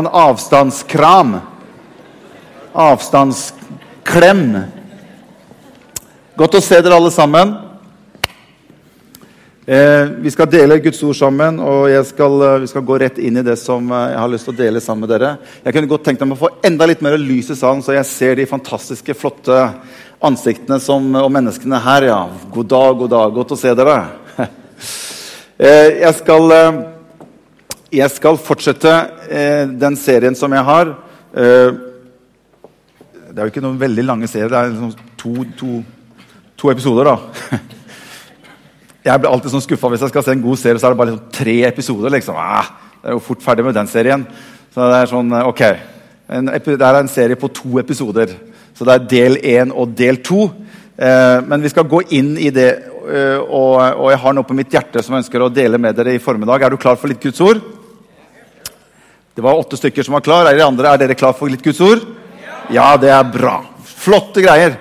En avstandskram. Avstandsklem. Godt å se dere alle sammen. Eh, vi skal dele Guds ord sammen, og skal, eh, vi skal gå rett inn i det som eh, jeg har lyst til å dele sammen med dere. Jeg kunne godt tenkt meg å få enda litt mer lys i salen, så jeg ser de fantastiske, flotte ansiktene som, og menneskene her. ja. God dag, god dag. Godt å se dere. eh, jeg skal... Eh, jeg skal fortsette eh, den serien som jeg har. Eh, det er jo ikke noen veldig lange serier. Det er liksom to, to, to, episoder, da. Jeg blir alltid sånn skuffa hvis jeg skal se en god serie, så er det bare liksom tre episoder. liksom. Ah, det er jo fort ferdig med den serien. Så det er sånn, eh, ok. En, det er en serie på to episoder. Så det er del én og del to. Eh, men vi skal gå inn i det, eh, og, og, jeg har noe på mitt hjerte som jeg ønsker å dele med dere i formiddag. Er du klar for litt Guds ord? Det var åtte stykker som var klar. Er dere andre, er dere klar for litt Guds ord? Ja, det er bra. Flotte greier.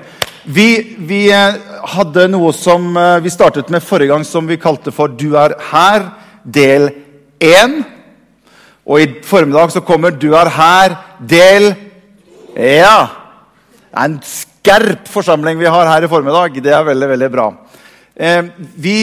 Vi, vi eh, hadde noe som eh, vi startet med forrige gang, som vi kalte for 'Du er her', del 1. Og i formiddag så kommer 'Du er her', del Ja. Det er en skerp forsamling vi har her i formiddag. Det er veldig, veldig bra. Eh, vi,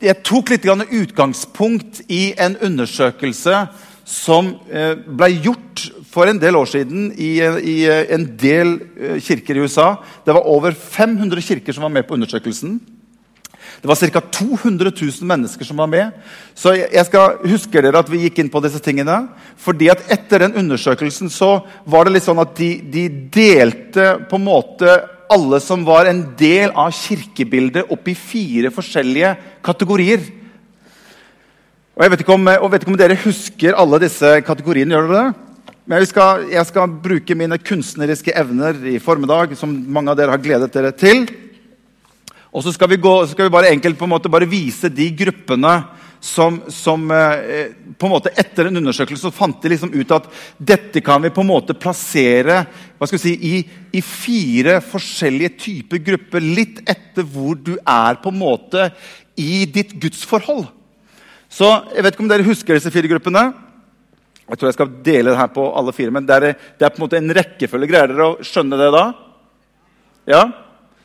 jeg tok litt utgangspunkt i en undersøkelse som eh, ble gjort for en del år siden i, i en del eh, kirker i USA. Det var over 500 kirker som var med på undersøkelsen. Det var ca. 200 000 mennesker som var med. Så jeg skal huske dere at vi gikk inn på disse tingene. fordi at Etter den undersøkelsen så var det litt sånn at de, de delte på en måte alle som var en del av kirkebildet, opp i fire forskjellige kategorier. Og jeg vet, om, og vet ikke om, dere husker alle disse kategoriene. gjør dere det? Men jeg skal, jeg skal, bruke mine kunstneriske evner i formiddag, som mange av dere har gledet dere til. Og så skal vi, gå, skal vi bare enkelt på en måte bare vise de gruppene som, som eh, på en måte Etter en undersøkelse så fant de liksom ut at dette kan vi på en måte plassere hva skal vi si, i, i fire forskjellige typer grupper. Litt etter hvor du er på en måte i ditt gudsforhold. Så jeg vet ikke om dere husker disse fire gruppene. Jeg tror jeg skal dele det her på alle fire, men det er, det er på en måte en rekkefølge. Greier dere å skjønne det da? Ja?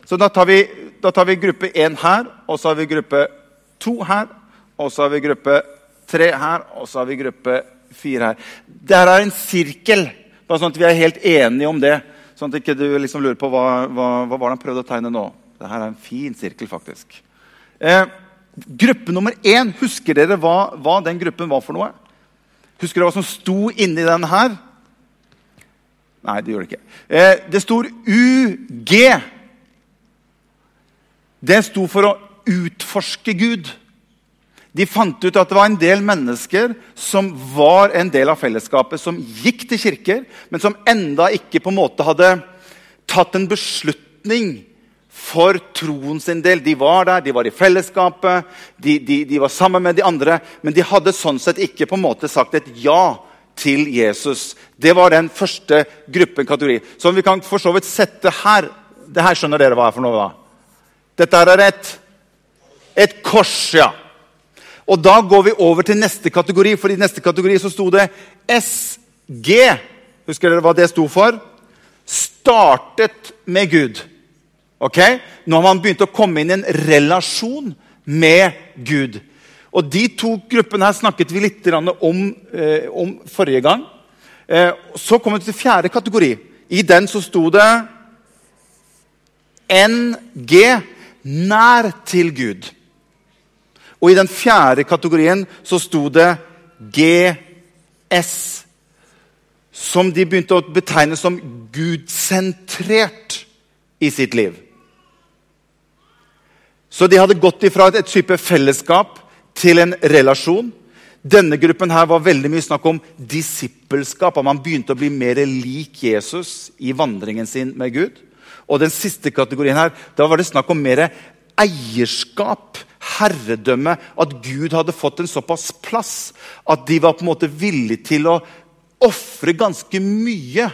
Så da tar vi, da tar vi gruppe én her, og så har vi gruppe to her, og så har vi gruppe tre her, og så har vi gruppe fire her. Der er en sirkel, bare sånn at vi er helt enige om det. Sånn at ikke du liksom lurer på hva, hva, hva var det han prøvde å tegne nå. Dette er en fin sirkel, faktisk. Eh, Gruppe nummer én, husker dere hva, hva, den gruppen var for noe? Husker dere hva som sto inni den her? Nei, det gjør det ikke. Eh, det står UG. Det sto for å utforske Gud. De fant ut at det var en del mennesker som var en del av fellesskapet, som gikk til kirker, men som enda ikke på en måte hadde tatt en beslutning for troen sin del. De var der, de var i fellesskapet, de, de, de, var sammen med de andre. Men de hadde sånn sett ikke på en måte sagt et ja til Jesus. Det var den første gruppen kategori. Som vi kan for så vidt sette her. Det her skjønner dere hva er for noe? da? Dette er et, et kors, ja. Og da går vi over til neste kategori, for i neste kategori så sto det SG. Husker dere hva det sto for? Startet med Gud. Ok? Nå har man begynt å komme inn i en relasjon med Gud. Og De to gruppene her snakket vi litt om, eh, om forrige gang. Eh, så kom vi til fjerde kategori. I den så sto det NG nær til Gud. Og i den fjerde kategorien så sto det GS. Som de begynte å betegne som gudsentrert i sitt liv. Så de hadde gått ifra et type fellesskap til en relasjon. Denne gruppen her var veldig mye snakk om disippelskap. At man begynte å bli mer lik Jesus i vandringen sin med Gud. Og den siste kategorien her, da var det snakk om mer eierskap, herredømme. At Gud hadde fått en såpass plass at de var på en måte villige til å ofre ganske mye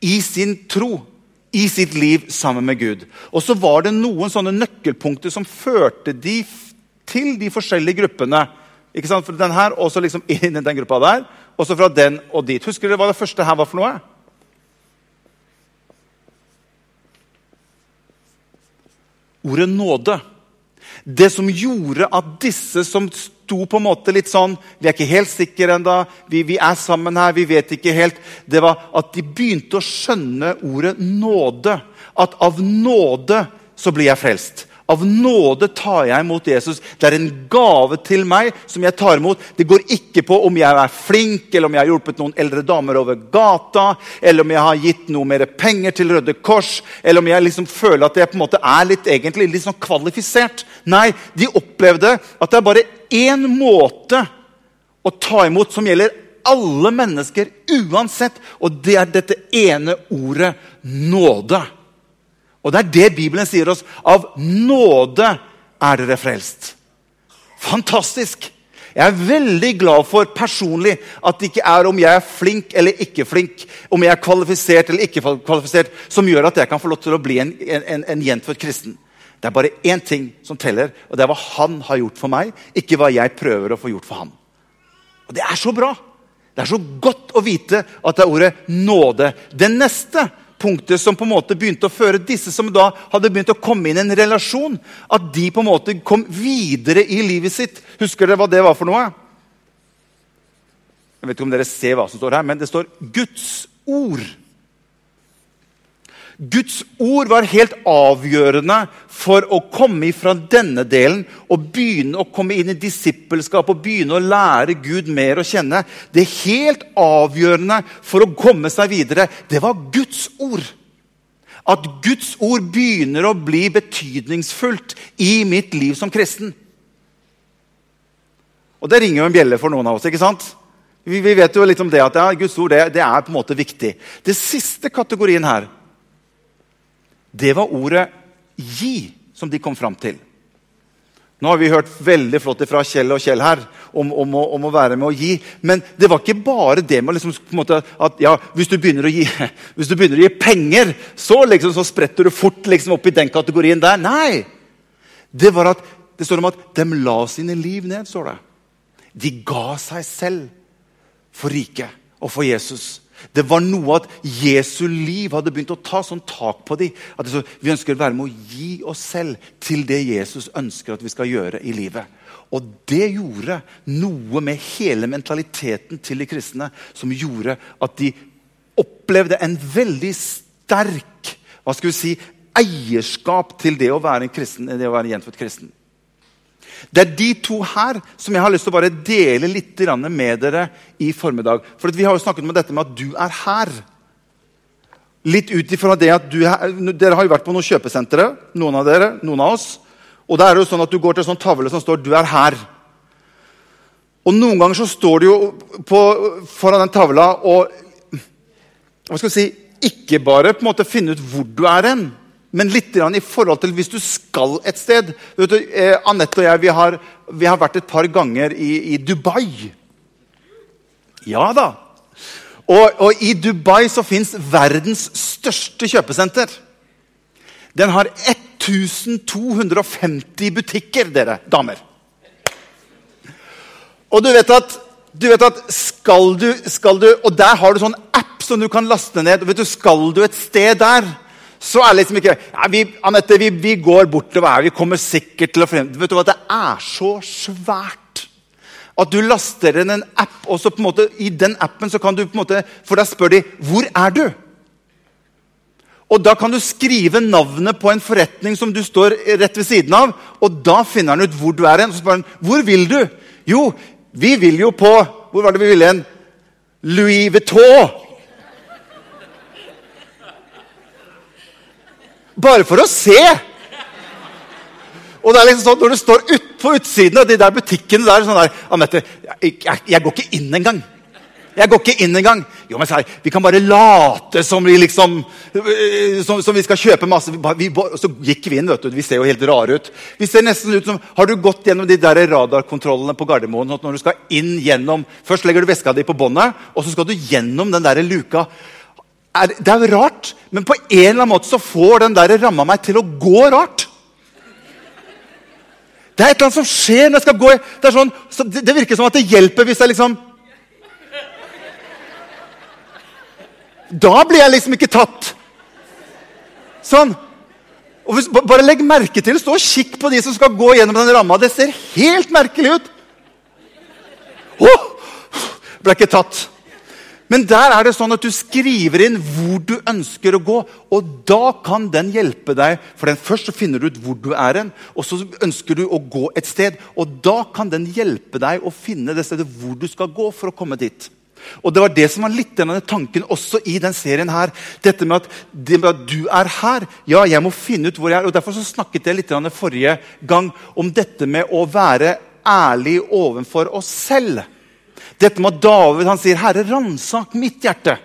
i sin tro i sitt liv sammen med Gud. Og så var det noen sånne nøkkelpunkter som førte de til de forskjellige gruppene. Ikke sant? Fra den her, og så liksom inn i den gruppa der, og så fra den og dit. Husker dere hva det første her var for noe? Ordet nåde. Det som gjorde at disse som sto på en måte litt sånn Vi er ikke helt sikre ennå. Vi, vi, er sammen her, vi vet ikke helt. Det var at de begynte å skjønne ordet nåde. At av nåde så blir jeg frelst. Av nåde tar jeg imot Jesus. Det er en gave til meg som jeg tar imot. Det går ikke på om jeg er flink, eller om jeg har hjulpet noen eldre damer over gata, eller om jeg har gitt noe mer penger til Røde Kors, eller om jeg liksom føler at jeg på en måte er litt, egentlig, litt sånn kvalifisert. Nei, de opplevde at det er bare én måte å ta imot som gjelder alle mennesker uansett, og det er dette ene ordet nåde. Og det er det Bibelen sier oss. Av nåde er dere frelst. Fantastisk! Jeg er veldig glad for personlig at det ikke er om jeg er flink eller ikke flink, om jeg er kvalifisert eller ikke kvalifisert, som gjør at jeg kan få lov til å bli en, en, en gjenfødt kristen. Det er bare én ting som teller, og det er hva han har gjort for meg, ikke hva jeg prøver å få gjort for han. Og Det er så bra! Det er så godt å vite at det er ordet nåde. Det neste punktet som på en måte begynte å føre disse som da hadde begynt å komme inn i en relasjon, at de på en måte kom videre i livet sitt. Husker dere hva det var for noe? Jeg vet ikke om dere ser hva som står her, men det står Guds ord. Guds ord var helt avgjørende for å komme fra denne delen og begynne å komme inn i disippelskap og begynne å lære Gud mer å kjenne. Det helt avgjørende for å komme seg videre, det var Guds ord. At Guds ord begynner å bli betydningsfullt i mitt liv som kristen. Og Det ringer jo en bjelle for noen av oss. ikke sant? Vi vet jo litt om det at ja, Guds ord det, det er på en måte viktig. Det siste kategorien her det var ordet 'gi' som de kom fram til. Nå har vi hørt veldig flott fra Kjell og Kjell her om, om, å, om, å, være med å gi. Men det var ikke bare det med liksom, måte, at ja, hvis, du gi, hvis du begynner å gi penger, så, liksom, så spretter du fort liksom, opp i den kategorien der. Nei! Det at, det står om at de la sine liv ned. står det. De ga seg selv for riket og for Jesus. Det var noe at Jesu liv hadde begynt å ta sånn tak på dem. At vi ønsker å være med å gi oss selv til det Jesus ønsker at vi skal gjøre i livet. Og det gjorde noe med hele mentaliteten til de kristne som gjorde at de opplevde en veldig sterk hva skal vi si, eierskap til det å være en kristen, det å være en gjenfødt kristen. Det er de to her som jeg har lyst til å bare dele litt med dere i formiddag. For Vi har jo snakket om dette med at du er her. Litt ut ifra det at er, Dere har jo vært på noen kjøpesentre, noen av dere, noen av oss. Og da er det jo sånn at Du går til en sånn tavle som står 'Du er her'. Og Noen ganger så står du jo på, foran den tavla og hva skal vi si, ikke bare på en måte finne ut hvor du er hen, men litt i forhold til hvis du skal et sted. Du, eh, Anette og jeg vi har, vi har, vært et par ganger i, i Dubai. Ja da. Og, og i Dubai så fins verdens største kjøpesenter. Den har 1250 butikker, dere damer. Og du vet at, du vet at skal, du, skal du Og der har du sånn app som du kan laste ned. Du, Skal du et sted der så er det liksom ikke ja, vi, Anette, vi, vi, går bortover her. Vi kommer sikkert til å frem... Vet du hva, Det er så svært at du laster inn en app, og så på en måte, i den appen så kan du på en måte, For da spør de hvor er du Og Da kan du skrive navnet på en forretning som du står rett ved siden av. Og da finner han ut hvor du er. hen, og så spør han, hvor vil du? Jo, vi vil jo på Hvor var det vi ville hen? Louis Vuitton. Bare for å se! Og det er liksom sånn, Når du står ut på utsiden av de der butikkene der, sånn der Anette, jeg, jeg, går ikke inn engang. Jeg går ikke inn engang. Jo, men sær, Vi kan bare late som vi liksom som, som vi skal kjøpe masse. Vi, så gikk vi inn. vet du, Vi ser jo helt rare ut. Vi ser nesten ut som, Har du gått gjennom de der radarkontrollene på Gardermoen? Sånn når du skal inn gjennom, Først legger du veska di på båndet, og så skal du gjennom den der luka er, det er jo rart, men på en eller annen måte så får den der ramma meg til å gå rart. Det er et eller annet som skjer når jeg skal gå. Det, sånn, det, virker som at det hjelper hvis jeg liksom Da blir jeg liksom ikke tatt. Sånn. Hvis, bare legg merke til, Stå og kikk på de som skal gå gjennom den ramma. Det ser helt merkelig ut. Oh, ble ikke tatt. Men der er det sånn at du skriver inn hvor du ønsker å gå. Og da kan den hjelpe deg. For Først så finner du ut hvor du er hen, og så ønsker du å gå et sted. Og da kan den hjelpe deg å finne det stedet hvor du skal gå for å komme dit. Og Det var det som var litt denne tanken også i den serien. her. Dette med at, det med at du er her. Ja, jeg må finne ut hvor jeg er. og Derfor så snakket jeg litt forrige gang om dette med å være ærlig overfor oss selv. Dette med David han sier, 'Herre, ransak mitt hjerte',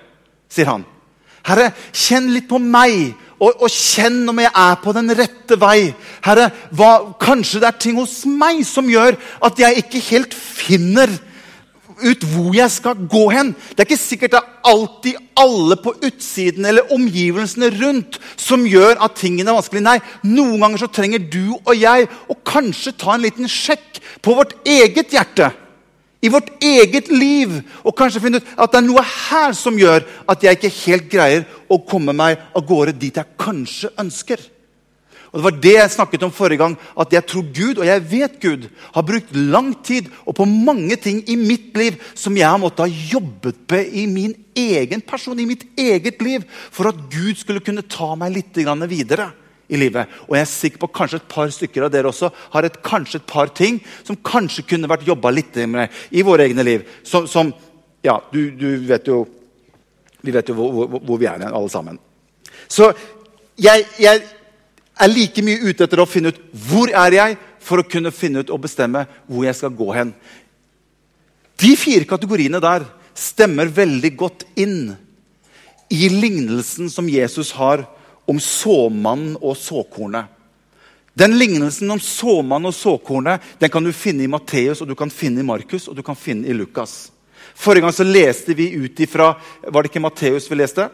sier han. 'Herre, kjenn litt på meg, og, og, kjenn om jeg er på den rette vei.' 'Herre, hva, kanskje det er ting hos meg som gjør at jeg ikke helt finner ut hvor jeg skal gå hen.' Det er ikke sikkert det er alltid alle på utsiden eller omgivelsene rundt som gjør at tingene er vanskelig. Nei, noen ganger så trenger du og jeg å kanskje ta en liten sjekk på vårt eget hjerte i vårt eget liv og kanskje finne ut at det er noe her som gjør at jeg ikke helt greier å komme meg av gårde dit jeg kanskje ønsker. Og Det var det jeg snakket om forrige gang. At jeg tror Gud, og jeg vet Gud, har brukt lang tid og på mange ting i mitt liv som jeg har måttet ha jobbet med i min egen person, i mitt eget liv, for at Gud skulle kunne ta meg litt videre i livet. Og jeg er sikker på kanskje et par stykker av dere også har et, kanskje et par ting som kanskje kunne vært jobba litt med i våre egne liv. Som, som Ja, du, du, vet jo Vi vet jo hvor, hvor, hvor vi er, igjen, alle sammen. Så jeg, jeg, er like mye ute etter å finne ut hvor er jeg for å kunne finne ut og bestemme hvor jeg skal gå hen. De fire kategoriene der stemmer veldig godt inn i lignelsen som Jesus har om såmannen og såkornet. Den Lignelsen om såmannen og såkornet den kan du finne i Matteus, og du kan finne i Markus og du kan finne i Lukas. Forrige gang så leste vi ut ifra Var det ikke Matteus vi leste?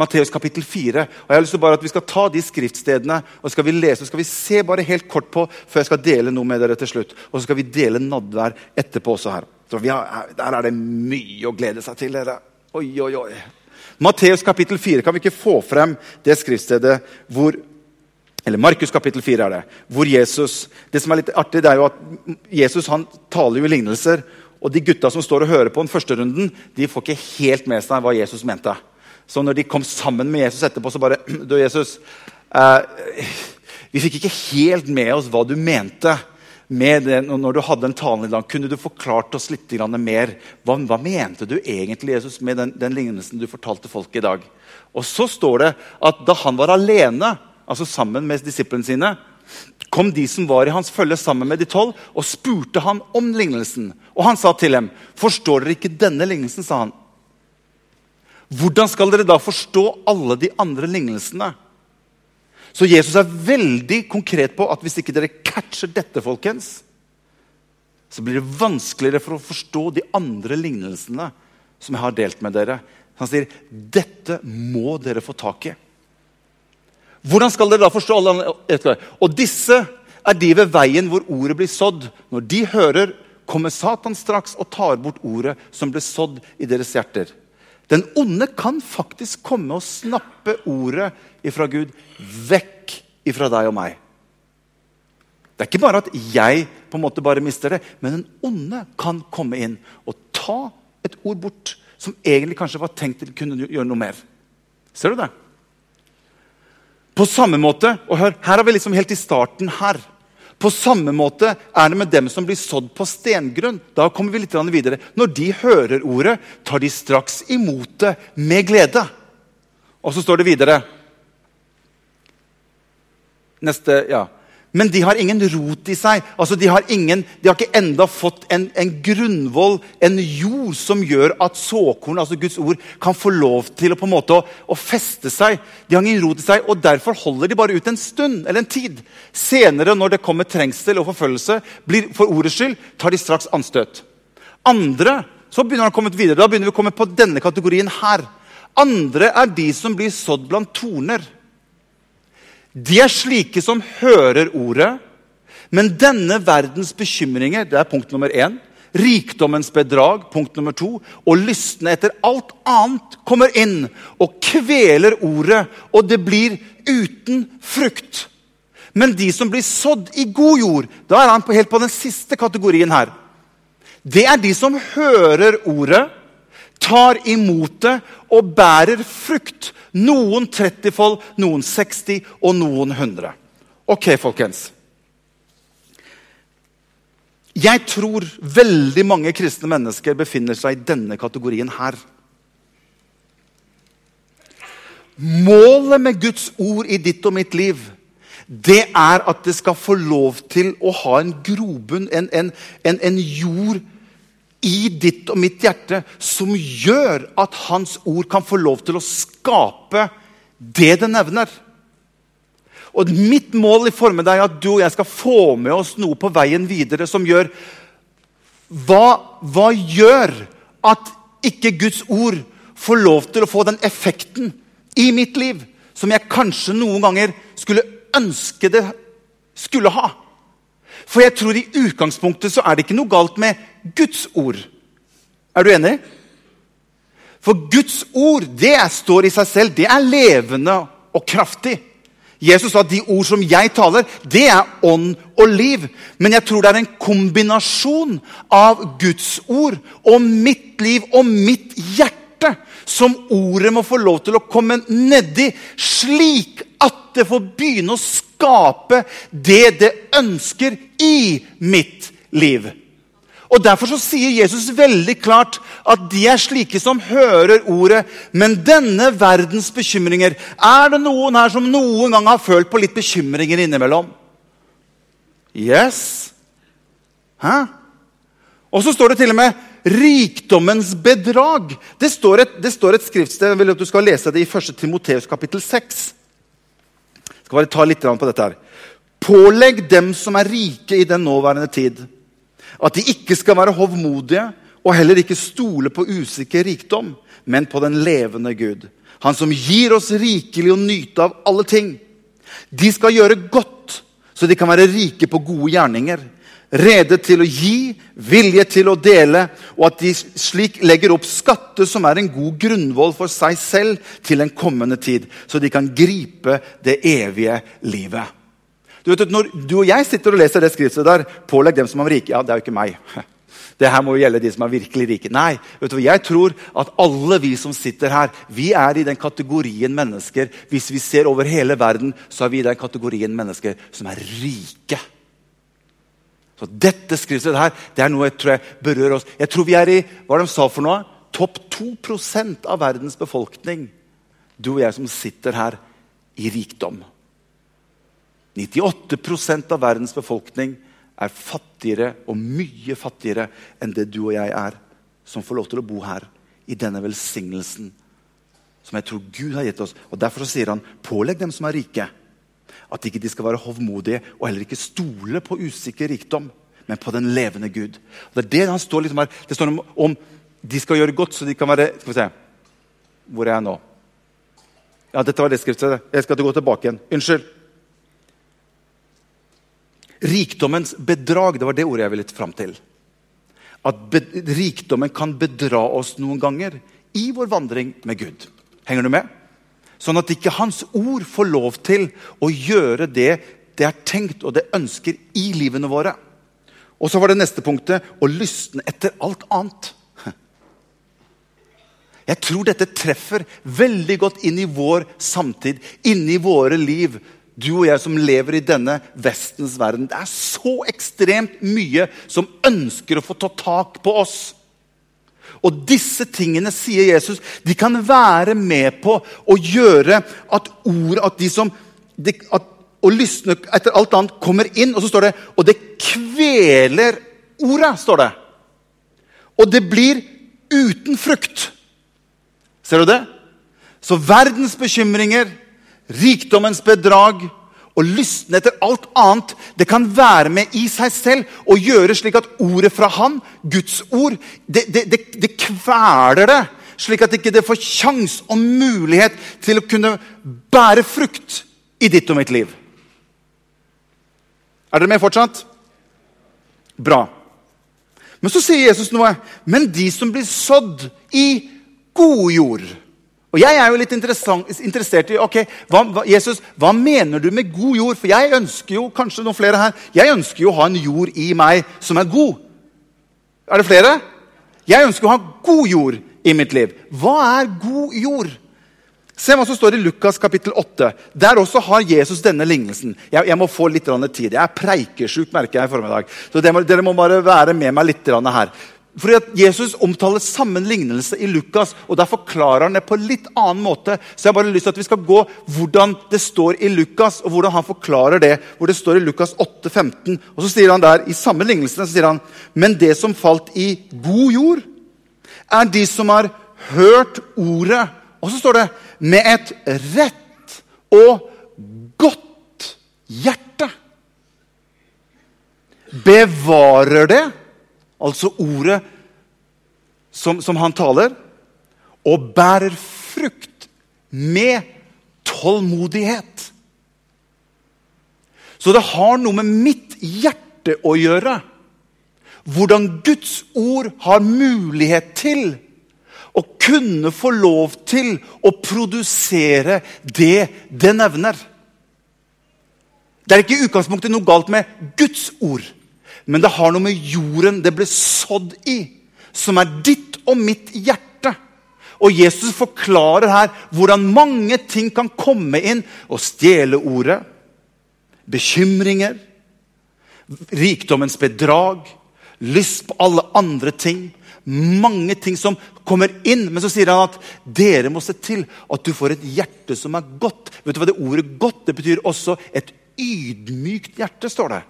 Matteus kapittel 4. Og jeg har lyst til bare at Vi skal ta de skriftstedene og skal vi lese, og skal vi se bare helt kort på før jeg skal dele noe med dere til slutt. Og så skal vi dele nadvær etterpå også her. Så har, Der er det mye å glede seg til. dere. Oi, oi, oi. Matteus kapittel 4 kan vi ikke få frem det skriftstedet hvor eller Markus kapittel 4 er det. Hvor Jesus, det som er litt artig, det er jo at Jesus han taler jo i lignelser. Og de gutta som står og hører på den første runden, de får ikke helt med seg hva Jesus mente. Så når de kom sammen med Jesus etterpå, så bare Du, Jesus, eh, vi fikk ikke helt med oss hva du mente med det, når du hadde en talen i dag, kunne du forklart oss litt mer? Hva, hva, mente du egentlig Jesus, med den, den, lignelsen du fortalte folk i dag? Og så står det at da han var alene, altså sammen med disiplene sine, kom de som var i hans følge sammen med de tolv, og spurte han om lignelsen. Og han sa til dem, 'Forstår dere ikke denne lignelsen?' sa han. Hvordan skal dere da forstå alle de andre lignelsene? Så Jesus er veldig konkret på at hvis ikke dere catcher dette, folkens, så blir det vanskeligere for å forstå de andre lignelsene som jeg har delt med dere. Han sier dette må dere få tak i. Hvordan skal dere da forstå alle andre? Og disse er de ved veien hvor ordet blir sådd. Når de hører, kommer Satan straks og tar bort ordet som ble sådd i deres hjerter. Den onde kan faktisk komme og snappe ordet ifra Gud vekk ifra deg og meg. Det er ikke bare at jeg på en måte bare mister det, men den onde kan komme inn og ta et ord bort som egentlig kanskje var tenkt til å kunne gjøre noe mer. Ser du det? På samme måte, og hør, Her er vi liksom helt i starten her. På samme måte er det med dem som blir sådd på stengrunn. Da kommer vi litt videre. Når de hører ordet, tar de straks imot det med glede. Og så står det videre Neste, ja. Men de har ingen rot i seg. Altså, de, har ingen, de har ikke enda fått en, en grunnvoll, en jord, som gjør at såkorn, altså Guds ord, kan få lov til å, på en måte, å, å, feste seg. De har ingen rot i seg, og derfor holder de bare ut en stund eller en tid. Senere, når det kommer trengsel og forfølgelse, blir, for ordets skyld, tar de straks anstøt. Andre så begynner han å komme videre. Da begynner vi å komme på denne kategorien her. Andre er de som blir sådd blant torner. De er slike som hører ordet, men denne verdens bekymringer det er punkt nummer én, rikdommens bedrag, punkt nummer to, og lystne etter alt annet kommer inn og kveler ordet, og det blir uten frukt. Men de som blir sådd i god jord, da er han helt på den siste kategorien her. Det er de som hører ordet, tar imot det og bærer frukt. Noen 30-fold, noen 60 og noen 100. Ok, folkens. Jeg tror veldig mange kristne mennesker befinner seg i denne kategorien her. Målet med Guds ord i ditt og mitt liv det er at det skal få lov til å ha en grobunn, en, en, en, en jord i ditt og mitt hjerte som gjør at Hans ord kan få lov til å skape det det nevner. Og Mitt mål i formiddag er at du og jeg skal få med oss noe på veien videre som gjør Hva, hva gjør at ikke Guds ord får lov til å få den effekten i mitt liv som jeg kanskje noen ganger skulle ønske det skulle ha? For jeg tror i utgangspunktet så er det ikke noe galt med Guds ord. Er du enig? For Guds ord det står i seg selv. Det er levende og kraftig. Jesus sa at de ord som jeg taler, det er ånd og liv. Men jeg tror det er en kombinasjon av Guds ord og mitt liv og mitt hjerte som ordet må få lov til å komme nedi, slik at det får begynne å skape det det ønsker i mitt liv. Og Derfor så sier Jesus veldig klart at de er slike som hører ordet. Men denne verdens bekymringer Er det noen her som noen gang har følt på litt bekymringer innimellom? Yes. Hæ? Og så står det til og med 'rikdommens bedrag'. Det står et, det står et skriftsted. Jeg vil at du skal lese det i 1. Timoteus kapittel 6. Jeg skal bare ta litt på dette her. Pålegg dem som er rike i den nåværende tid at de ikke skal være hovmodige og heller ikke stole på usikker rikdom, men på den levende Gud. Han som gir oss rikelig å nyte av alle ting. De skal gjøre godt, så de kan være rike på gode gjerninger. Rede til å gi, vilje til å dele, og at de slik legger opp skatter som er en god grunnvoll for seg selv til en kommende tid, så de kan gripe det evige livet. Du vet, Når du og jeg sitter og leser det skriftet der, pålegg dem som er rike Ja, det er jo ikke meg. Det her må jo gjelde de som er virkelig rike. Nei, vet du, jeg tror at alle vi som sitter her, vi er i den kategorien mennesker. Hvis vi ser over hele verden, så er vi i den kategorien mennesker som er rike. Så Dette skriftet her, det er noe jeg tror jeg berører oss. Jeg tror vi er i hva de sa for noe? topp 2 av verdens befolkning. Du og jeg som sitter her i rikdom. 98% av verdens befolkning er fattigere og mye fattigere enn det du og jeg er, som får lov til å bo her i denne velsignelsen som jeg tror Gud har gitt oss. Og Derfor sier han pålegg dem som er rike, at ikke de skal være hovmodige og heller ikke stole på usikker rikdom, men på den levende Gud. Og Det er det han står liksom her. Det står om, om de skal gjøre godt, så de kan være Skal vi se Hvor er jeg nå? Ja, dette var det skriftet. Jeg skal gå tilbake igjen. Unnskyld. Rikdommens bedrag, det var det ordet jeg ville fram til. At rikdommen kan bedra oss noen ganger i vår vandring med Gud. Henger du med? Sånn at ikke Hans ord får lov til å gjøre det det er tenkt og det ønsker i livene våre. Og så var det neste punktet å lystne etter alt annet. Jeg tror dette treffer veldig godt inn i vår samtid, inn i våre liv du og jeg som lever i denne Vestens verden. Det er så ekstremt mye som ønsker å få ta tak på oss. Og disse tingene, sier Jesus, de kan være med på å gjøre at ordet At de som de, at, og lysne etter alt annet kommer inn, og så står det Og det kveler ordet, står det. Og det blir uten frukt. Ser du det? Så verdens bekymringer rikdommens bedrag og lysten etter alt annet, det kan være med i seg selv og gjøre slik at ordet fra Han, Guds ord, det, det, det, det kveler det. Slik at ikke det får sjans og mulighet til å kunne bære frukt i ditt og mitt liv. Er dere med fortsatt? Bra. Men så sier Jesus noe. Men de som blir sådd i god jord Og jeg er jo litt interessert i ok, hva, hva, Jesus, hva mener du med god jord? For jeg ønsker jo kanskje noen flere her, jeg ønsker jo å ha en jord i meg som er god. Er det flere? Jeg ønsker å ha god jord i mitt liv. Hva er god jord? Se hva som står i Lukas kapittel 8. Der også har Jesus denne lignelsen. Jeg, jeg må få litt tid. Jeg er preikesjuk, merker jeg i formiddag. Så dere må, dere må bare være med meg litt her. Fordi at Jesus omtaler samme lignelse i Lukas, og der forklarer han det på en litt annen måte. Så jeg har bare lyst til at vi skal gå hvordan det står i Lukas, og hvordan han forklarer det. hvor det står i Lukas 8, 15. Og så sier han der, i samme lignelse så sier han, Men det som falt i god jord, er de som har hørt ordet. Og så står det med et rett og godt hjerte. Bevarer det, altså ordet som, som han taler, og bærer frukt med tålmodighet. Så det har noe med mitt hjerte å gjøre. Hvordan Guds ord har mulighet til å kunne få lov til å produsere det det nevner. Det er ikke i utgangspunktet noe galt med Guds ord, men det har noe med jorden det ble sådd i, som er ditt og mitt hjerte. Og Jesus forklarer her hvordan mange ting kan komme inn og stjele ordet. Bekymringer, rikdommens bedrag, lyst på alle andre ting mange ting som kommer inn. Men så sier han at dere må se til at du får et hjerte som er godt. Vet du hva Det ordet 'godt' det betyr også et ydmykt hjerte. står det.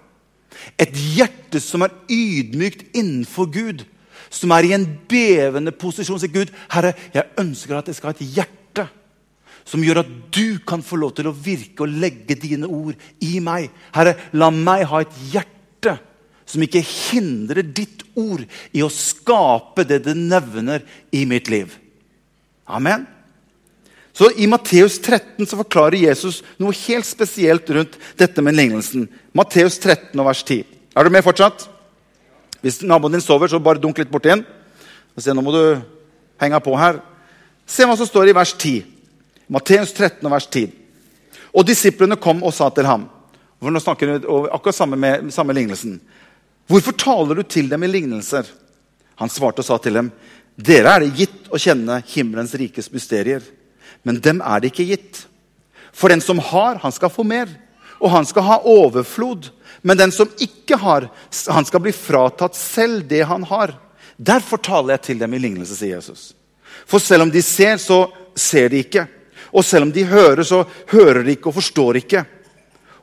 Et hjerte som er ydmykt innenfor Gud. Som er i en bevende posisjon. Sier Gud, Herre, jeg ønsker at jeg skal ha et hjerte som gjør at du kan få lov til å virke og legge dine ord i meg. Herre, la meg ha et hjerte som ikke hindrer ditt ord i å skape det det nevner i mitt liv. Amen. Så I Matteus 13 så forklarer Jesus noe helt spesielt rundt dette med lignelsen. Matteus 13 og vers 10. Er du med fortsatt? Hvis naboen din sover, så bare dunk litt borti den. Nå må du henge på her. Se hva som står i vers 10. Matteus 13 og vers 10. Og disiplene kom og sa til ham for nå snakker vi akkurat samme, med, samme lignelsen. Hvorfor taler du til dem i lignelser? Han svarte og sa til dem, dere er det gitt å kjenne himmelens rikes mysterier. Men dem er det ikke gitt. For den som har, han skal få mer. Og han skal ha overflod. Men den som ikke har, han skal bli fratatt selv det han har. Derfor taler jeg til dem i lignelse, sier Jesus. For selv om de ser, så ser de ikke. Og selv om de hører, så hører de ikke og forstår ikke.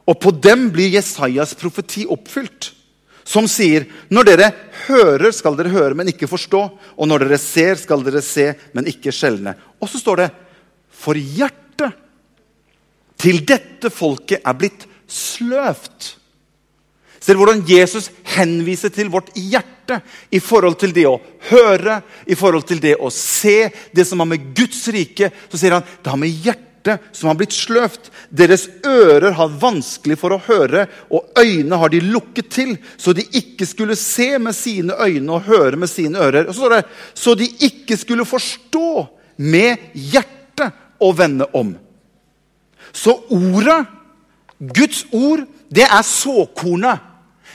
Og på dem blir Jesajas profeti oppfylt som sier når dere hører, skal dere høre, men ikke forstå. Og når dere ser, skal dere se, men ikke skjelne. Og så står det For hjertet til dette folket er blitt sløvt. Ser du hvordan Jesus henviser til vårt hjerte i forhold til det å høre, i forhold til det å se, det som har med Guds rike Så sier han det har med hjertet som har blitt sløvt. Deres ører har vanskelig for å høre, og øynene har de lukket til, så de ikke skulle se med sine øyne og høre med sine ører. Og så står det, Så de ikke skulle forstå med hjertet og vende om. Så ordet, Guds ord, det er såkornet.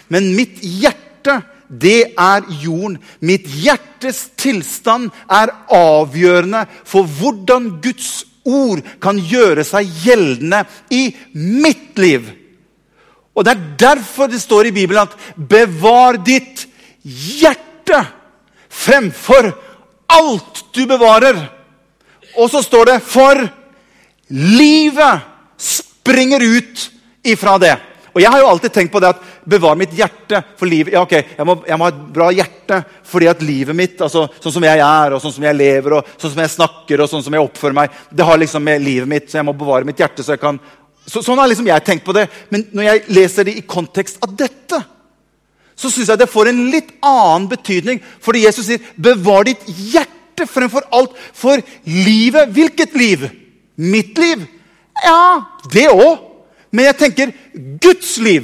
Men mitt hjerte, det er jorden. Mitt hjertes tilstand er avgjørende for hvordan Guds ord kan gjøre seg gjeldende i mitt liv. Og Det er derfor det står i Bibelen at 'bevar ditt hjerte' fremfor alt du bevarer. Og så står det 'for livet springer ut ifra det'. Og Jeg har jo alltid tenkt på det at bevare mitt hjerte for livet. Ja, ok, jeg må, jeg må, ha et bra hjerte fordi at livet mitt, altså, sånn som jeg er, og sånn som jeg lever, og sånn som jeg snakker og sånn som jeg oppfører meg, det har liksom med livet mitt, så jeg må bevare mitt hjerte. så jeg kan... Så, sånn har liksom jeg tenkt på det. Men når jeg leser det i kontekst av dette, så syns jeg det får en litt annen betydning. Fordi Jesus sier 'bevar ditt hjerte fremfor alt'. For livet Hvilket liv? Mitt liv? Ja, det òg. Men jeg tenker Guds liv.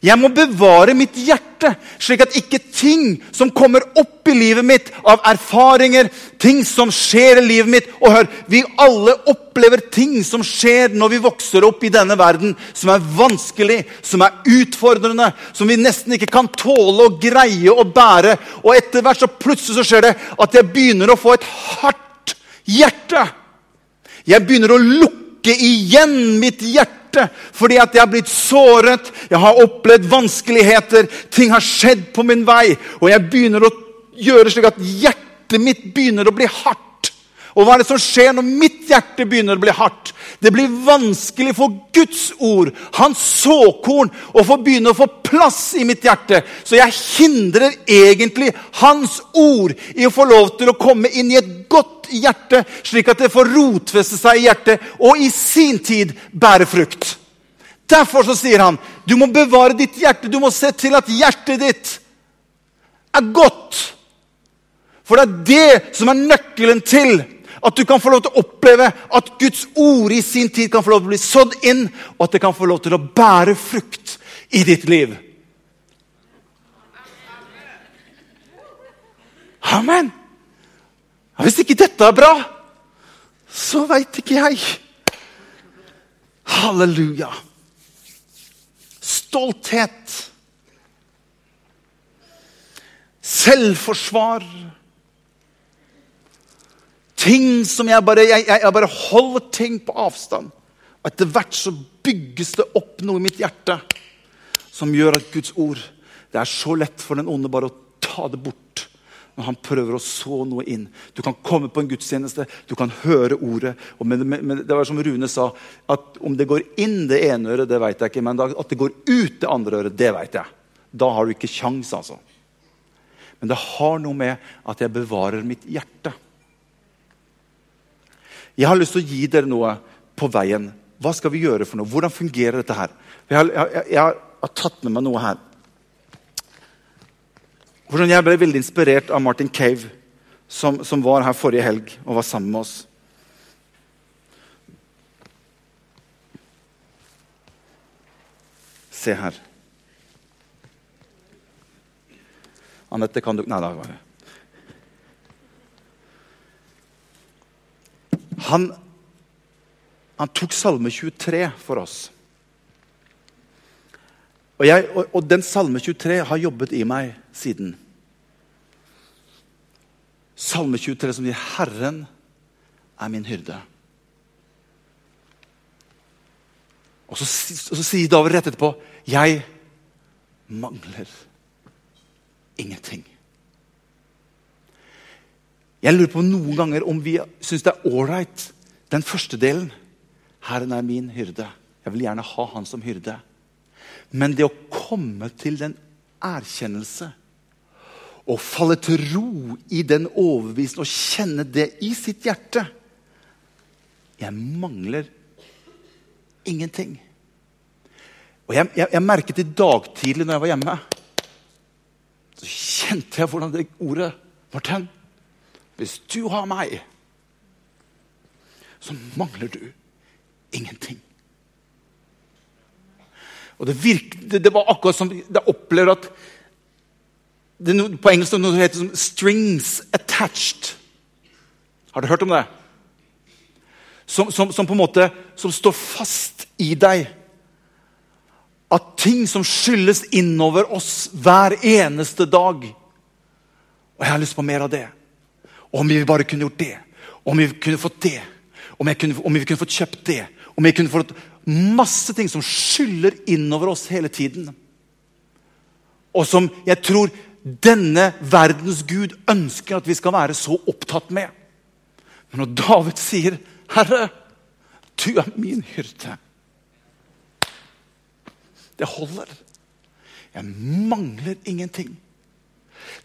Jeg må bevare mitt hjerte, slik at ikke ting som kommer opp i livet mitt av erfaringer, ting som skjer i livet mitt Og hør, vi alle opplever ting som skjer når vi vokser opp i denne verden, som er vanskelig, som er utfordrende, som vi nesten ikke kan tåle og greie å bære. Og etter hvert så plutselig så skjer det at jeg begynner å få et hardt hjerte. Jeg begynner å lukke igjen mitt hjerte fordi at jeg har blitt såret, jeg har opplevd vanskeligheter, ting har skjedd på min vei. Og jeg begynner å gjøre slik at hjertet mitt begynner å bli hardt. Og hva er det som skjer når mitt hjerte begynner å bli hardt? Det blir vanskelig for Guds ord, hans såkorn, å få begynne å få plass i mitt hjerte. Så jeg hindrer egentlig hans ord i å få lov til å komme inn i et godt hjerte, slik at det får rotfeste seg i hjertet og i sin tid bære frukt. Derfor så sier han du må bevare ditt hjerte. Du må se til at hjertet ditt er godt. For det er det som er nøkkelen til at du kan få lov til å oppleve at Guds ord i sin tid kan få lov til å bli sådd inn, og at det kan få lov til å bære frukt i ditt liv. Amen. Hvis ikke dette er bra, så veit ikke jeg. Halleluja. Stolthet. Selvforsvar. Ting som jeg bare, jeg, jeg bare holder ting på avstand. Og etter hvert så bygges det opp noe i mitt hjerte som gjør at Guds ord Det er så lett for den onde bare å ta det bort når han prøver å så noe inn. Du kan komme på en gudstjeneste, du kan høre ordet. Men, med, det var som Rune sa, at om det går inn det ene øret, det vet jeg ikke. Men at det går ut det andre øret, det vet jeg. Da har du ikke kjangs, altså. Men det har noe med at jeg bevarer mitt hjerte. Jeg har lyst til å gi dere noe på veien. Hva skal vi gjøre for noe? Hvordan fungerer dette her? Jeg har, jeg, jeg har tatt med meg noe her. Jeg ble veldig inspirert av Martin Cave, som, som var her forrige helg og var sammen med oss. Se her. Anette, kan du Nei, da var det Han, han tok Salme 23 for oss. Og, jeg, og, og, den Salme 23 har jobbet i meg siden. Salme 23 som sier 'Herren er min hyrde'. Og så, og så sier David rett etterpå 'Jeg mangler ingenting'. Jeg lurer på noen ganger om vi syns det er ålreit, den første delen. Herren er min hyrde. Jeg vil gjerne ha han som hyrde. Men det å komme til den erkjennelse og falle til ro i den overbevisningen og kjenne det i sitt hjerte Jeg mangler ingenting. Og Jeg, jeg, jeg merket i dag tidlig når jeg var hjemme, så kjente jeg hvordan det ordet var tent. Hvis du har meg, så mangler du ingenting. Og det, virke, det, var akkurat som jeg opplever at det no, På engelsk noe som 'strings attached'. Har du hørt om det? Som, som, som, på en måte som står fast i deg. At ting som skyldes innover oss hver eneste dag. Og jeg har lyst på mer av det. Om vi bare kunne gjort det. Om vi kunne fått det. Om, kunne, om vi kunne fått kjøpt det. Om vi kunne fått masse ting som skyller innover oss hele tiden. Og som jeg tror denne verdens Gud ønsker at vi skal være så opptatt med. Men når David sier, 'Herre, du er min hyrde' Det holder. Jeg mangler ingenting.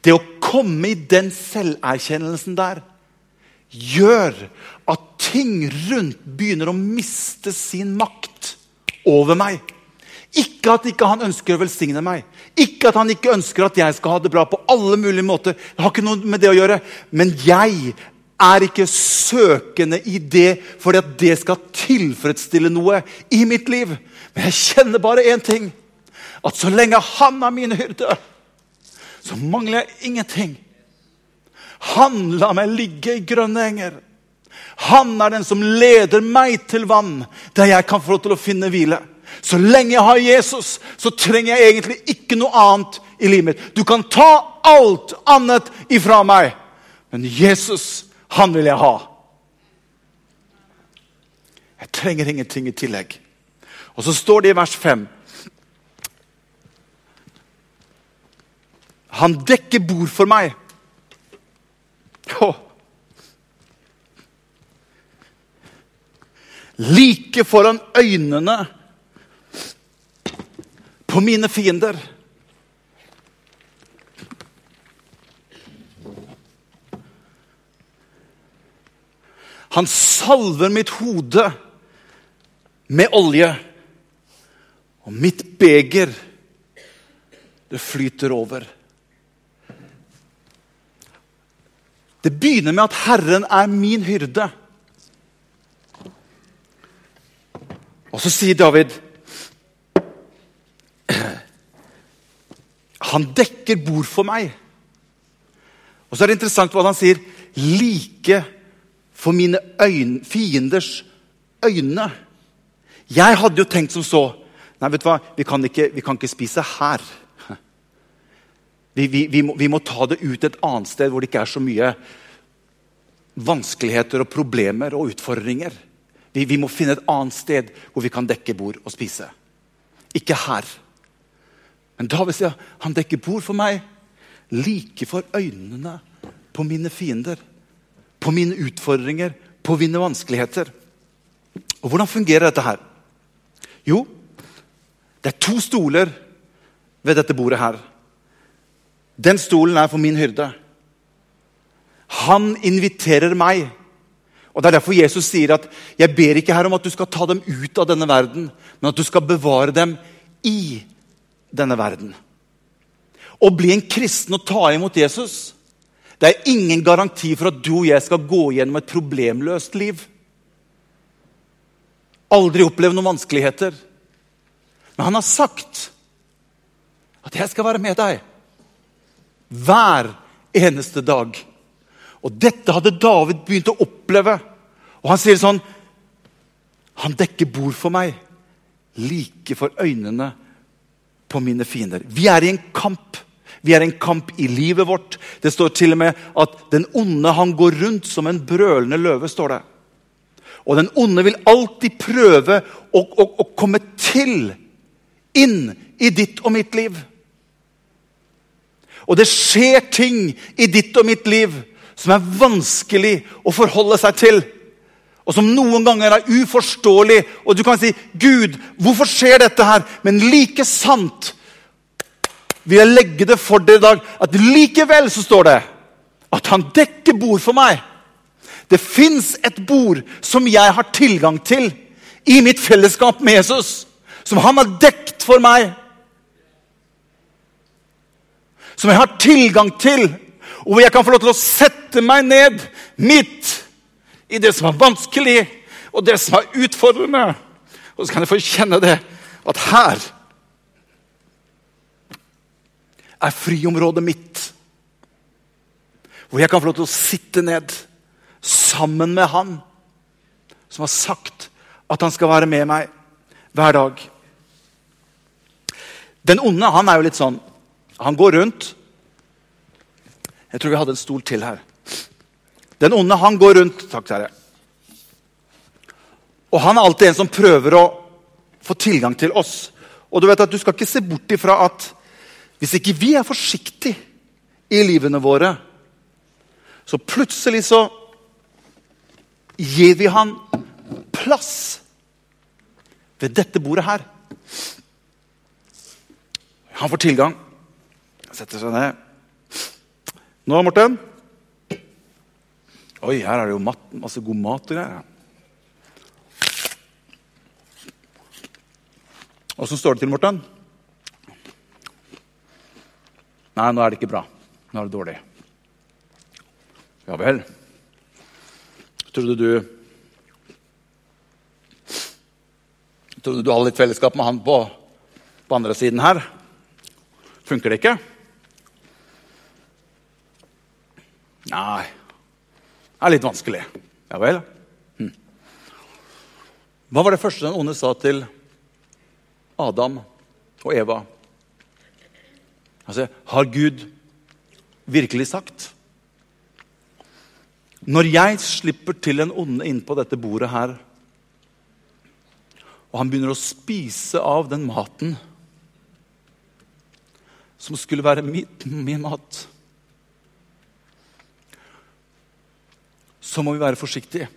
Det å komme i den selverkjennelsen der gjør at ting rundt begynner å miste sin makt over meg. Ikke at ikke han ønsker å velsigne meg, ikke at han ikke ønsker at jeg skal ha det bra på alle mulige måter. Det har ikke noe med det å gjøre. Men jeg er ikke søkende i det fordi at det skal tilfredsstille noe i mitt liv. Men jeg kjenner bare én ting. at så lenge han er min hyrde, så mangler jeg ingenting. Han lar meg ligge i grønne enger. Han er den som leder meg til vann, der jeg kan få lov til å finne hvile. Så lenge jeg har Jesus, så trenger jeg egentlig ikke noe annet i livet mitt. Du kan ta alt annet ifra meg, men Jesus, han vil jeg ha. Jeg trenger ingenting i tillegg. Og så står det i vers 5 Han dekker bord for meg. Oh. Like foran øynene på mine fiender. Han salver mitt hode med olje, og mitt beger, det flyter over. Det begynner med at Herren er min hyrde. Og så sier David Han dekker bord for meg. Og så er det interessant hva han sier. Like for mine øyne, fienders øyne. Jeg hadde jo tenkt som så Nei, vet du hva? Vi kan ikke, vi kan ikke spise her. Vi, vi, vi, må, vi, må, ta det ut et annet sted hvor det ikke er så mye vanskeligheter og problemer og utfordringer. Vi, må finne et annet sted hvor vi kan dekke bord og spise. Ikke her. Men David sier han dekker bord for meg like for øynene på mine fiender. På mine utfordringer, på mine vanskeligheter. Og Hvordan fungerer dette her? Jo, det er to stoler ved dette bordet her. Den stolen er for min hyrde. Han inviterer meg. Og Det er derfor Jesus sier at jeg ber ikke her om at du skal ta dem ut av denne verden, men at du skal bevare dem i denne verden. Å bli en kristen og ta imot Jesus det er ingen garanti for at du og jeg skal gå gjennom et problemløst liv. Aldri oppleve noen vanskeligheter. Men han har sagt at 'jeg skal være med deg' hver eneste dag. Og dette hadde David begynt å oppleve. Og han sier sånn Han dekker bord for meg, like for øynene på mine fiender. Vi er i en kamp. Vi er i en kamp i livet vårt. Det står til og med at den onde han går rundt som en brølende løve. står det. Og den onde vil alltid prøve å, å, å komme til inn i ditt og mitt liv. Og det skjer ting i ditt og mitt liv som er vanskelig å forholde seg til. Og som noen ganger er uforståelig. Og du kan si 'Gud, hvorfor skjer dette her?' Men like sant vil jeg legge det for dere i dag at likevel så står det at han dekker bord for meg. Det fins et bord som jeg har tilgang til i mitt fellesskap med Jesus. Som han har dekt for meg. Som jeg har tilgang til og hvor jeg kan få lov til å sette meg ned midt i det som er vanskelig, og det som er utfordrende. Og så kan jeg få kjenne det at her er friområdet mitt. Hvor jeg kan få lov til å sitte ned sammen med han som har sagt at han skal være med meg hver dag. Den onde han er jo litt sånn Han går rundt jeg tror vi hadde en stol til her. Den onde han går rundt takk Terje. Og han er alltid en som prøver å få tilgang til oss. Og Du vet at du skal ikke se bort ifra at hvis ikke vi er forsiktige i livene våre, så plutselig så gir vi han plass ved dette bordet her. Han får tilgang. Setter seg ned. Nå, Morten? Oi, her er det jo masse god mat og greier. Åssen står det til, Morten? Nei, nå er det ikke bra. Nå er det dårlig. Ja vel. Trodde du Trodde du hadde litt fellesskap med han på, på andre siden her? Funker det ikke? Nei Det er litt vanskelig. Ja vel? Hm. Hva var det første den onde sa til Adam og Eva? Altså, Har Gud virkelig sagt? Når jeg slipper til en onde inn på dette bordet her, og han begynner å spise av den maten som skulle være min, min mat Så må vi være forsiktige.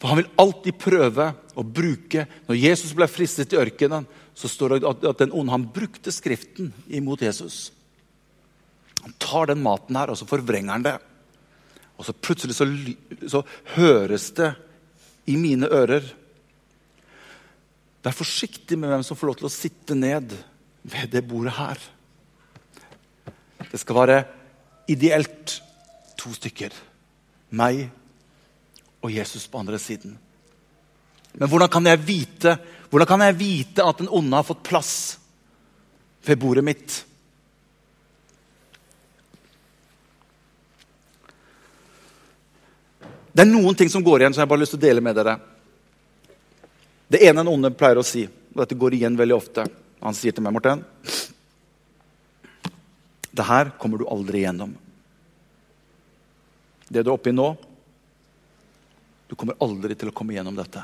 For han vil alltid prøve å bruke Når Jesus ble fristet i ørkenen, så står det at den onde han brukte Skriften imot Jesus. Han tar den maten her, og så forvrenger han det. Og så plutselig så, så høres det i mine ører. Vær forsiktig med hvem som får lov til å sitte ned ved det bordet her. Det skal være ideelt to stykker. Meg og Jesus på andre siden. Men hvordan kan jeg vite, kan jeg vite at den onde har fått plass ved bordet mitt? Det er noen ting som går igjen som jeg bare har lyst til å dele med dere. Det ene den onde pleier å si, og dette går igjen veldig ofte Han sier til meg, Morten Det her kommer du aldri igjennom. Det du er oppe i nå Du kommer aldri til å komme gjennom dette.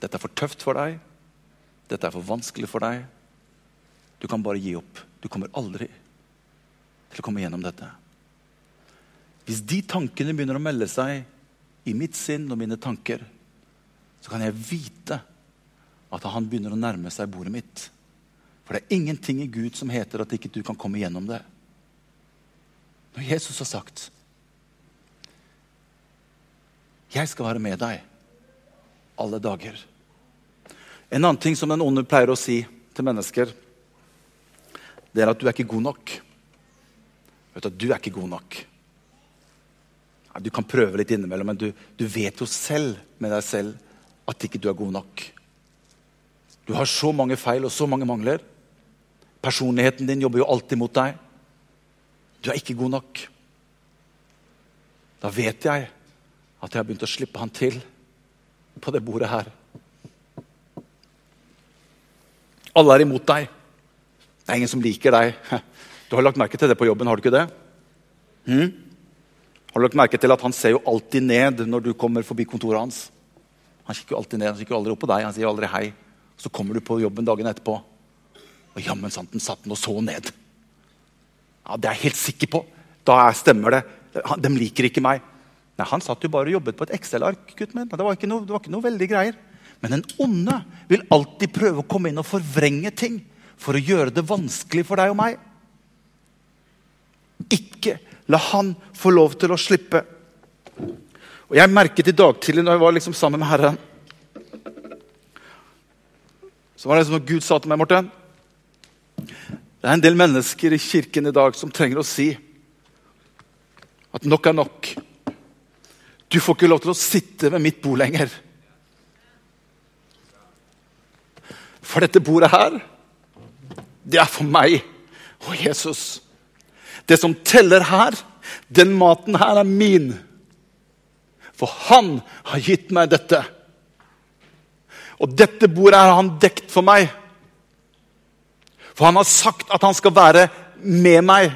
Dette er for tøft for deg. Dette er for vanskelig for deg. Du kan bare gi opp. Du kommer aldri til å komme gjennom dette. Hvis de tankene begynner å melde seg i mitt sinn og mine tanker, så kan jeg vite at han begynner å nærme seg bordet mitt. For det er ingenting i Gud som heter at ikke du kan komme gjennom det. Når Jesus har sagt 'Jeg skal være med deg alle dager'. En annen ting som den onde pleier å si til mennesker, det er at du er ikke god nok. Vet Du du er ikke god nok. Du kan prøve litt innimellom, men du, du, vet jo selv med deg selv at ikke du er god nok. Du har så mange feil og så mange mangler. Personligheten din jobber jo alltid mot deg. Du er ikke god nok. Da vet jeg at jeg har begynt å slippe han til på det bordet her. Alle er imot deg. Det er ingen som liker deg. Du har lagt merke til det på jobben, har du ikke det? Hmm? Har du lagt merke til at Han ser jo alltid ned når du kommer forbi kontoret hans? Han kikker jo alltid ned, han kikker aldri opp på deg, han sier aldri hei. Så kommer du på jobben dagen etterpå, og jammen sant, den satt den og så ned. Ja, Det er jeg helt sikker på. Da stemmer det. De liker ikke meg. Nei, Han satt jo bare og jobbet på et Excel-ark. gutt min. Det var, ikke noe, det var ikke noe veldig greier. Men den onde vil alltid prøve å komme inn og forvrenge ting for å gjøre det vanskelig for deg og meg. Ikke La han få lov til å slippe. Og Jeg merket i dag tidlig når jeg var liksom sammen med Herren Så var det som Gud sa til meg, Morten Det er en del mennesker i kirken i dag som trenger å si at nok er nok. Du får ikke lov til å sitte ved mitt bord lenger. For dette bordet her, det er for meg og Jesus. Det som teller her, den maten her er min. For han har gitt meg dette. Og dette bordet har han dekt for meg. For han har sagt at han skal være med meg.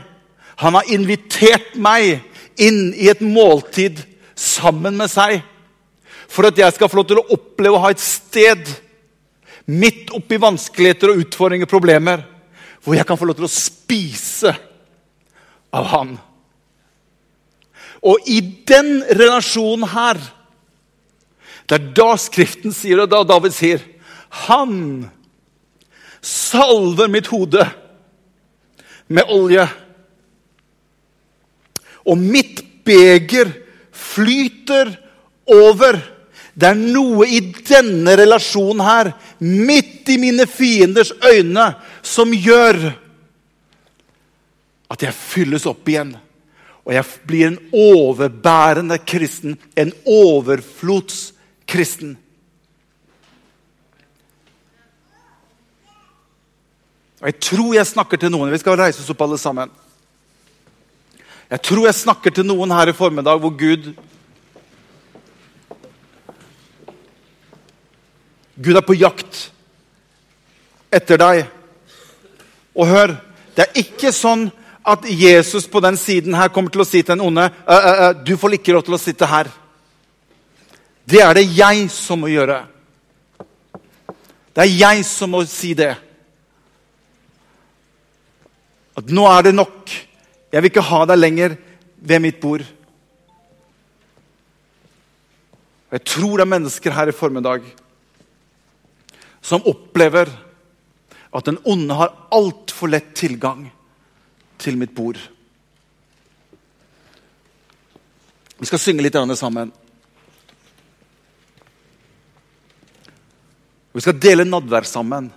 Han har invitert meg inn i et måltid sammen med seg. For at jeg skal få lov til å oppleve å ha et sted midt oppi vanskeligheter og utfordringer og problemer, hvor jeg kan få lov til å spise av han. Og i den relasjonen her Det er da Skriften sier, og da David sier Han salver mitt hode med olje. Og mitt beger flyter over. Det er noe i denne relasjonen her, midt i mine fienders øyne, som gjør at jeg fylles opp igjen. Og jeg blir en overbærende kristen. En overflodskristen. Og Jeg tror jeg snakker til noen. Vi skal reise oss opp alle sammen. Jeg tror jeg snakker til noen her i formiddag hvor Gud Gud er på jakt etter deg. Og hør, det er ikke sånn at Jesus på den siden her kommer til å si til den onde ø, ø, ø, du får ikke lov til å sitte her. Det er det jeg som må gjøre. Det er jeg som må si det. At nå er det nok. Jeg vil ikke ha deg lenger ved mitt bord. Og Jeg tror det er mennesker her i formiddag som opplever at den onde har altfor lett tilgang til mitt bord. Vi skal synge litt sammen. Vi skal dele nadvær sammen.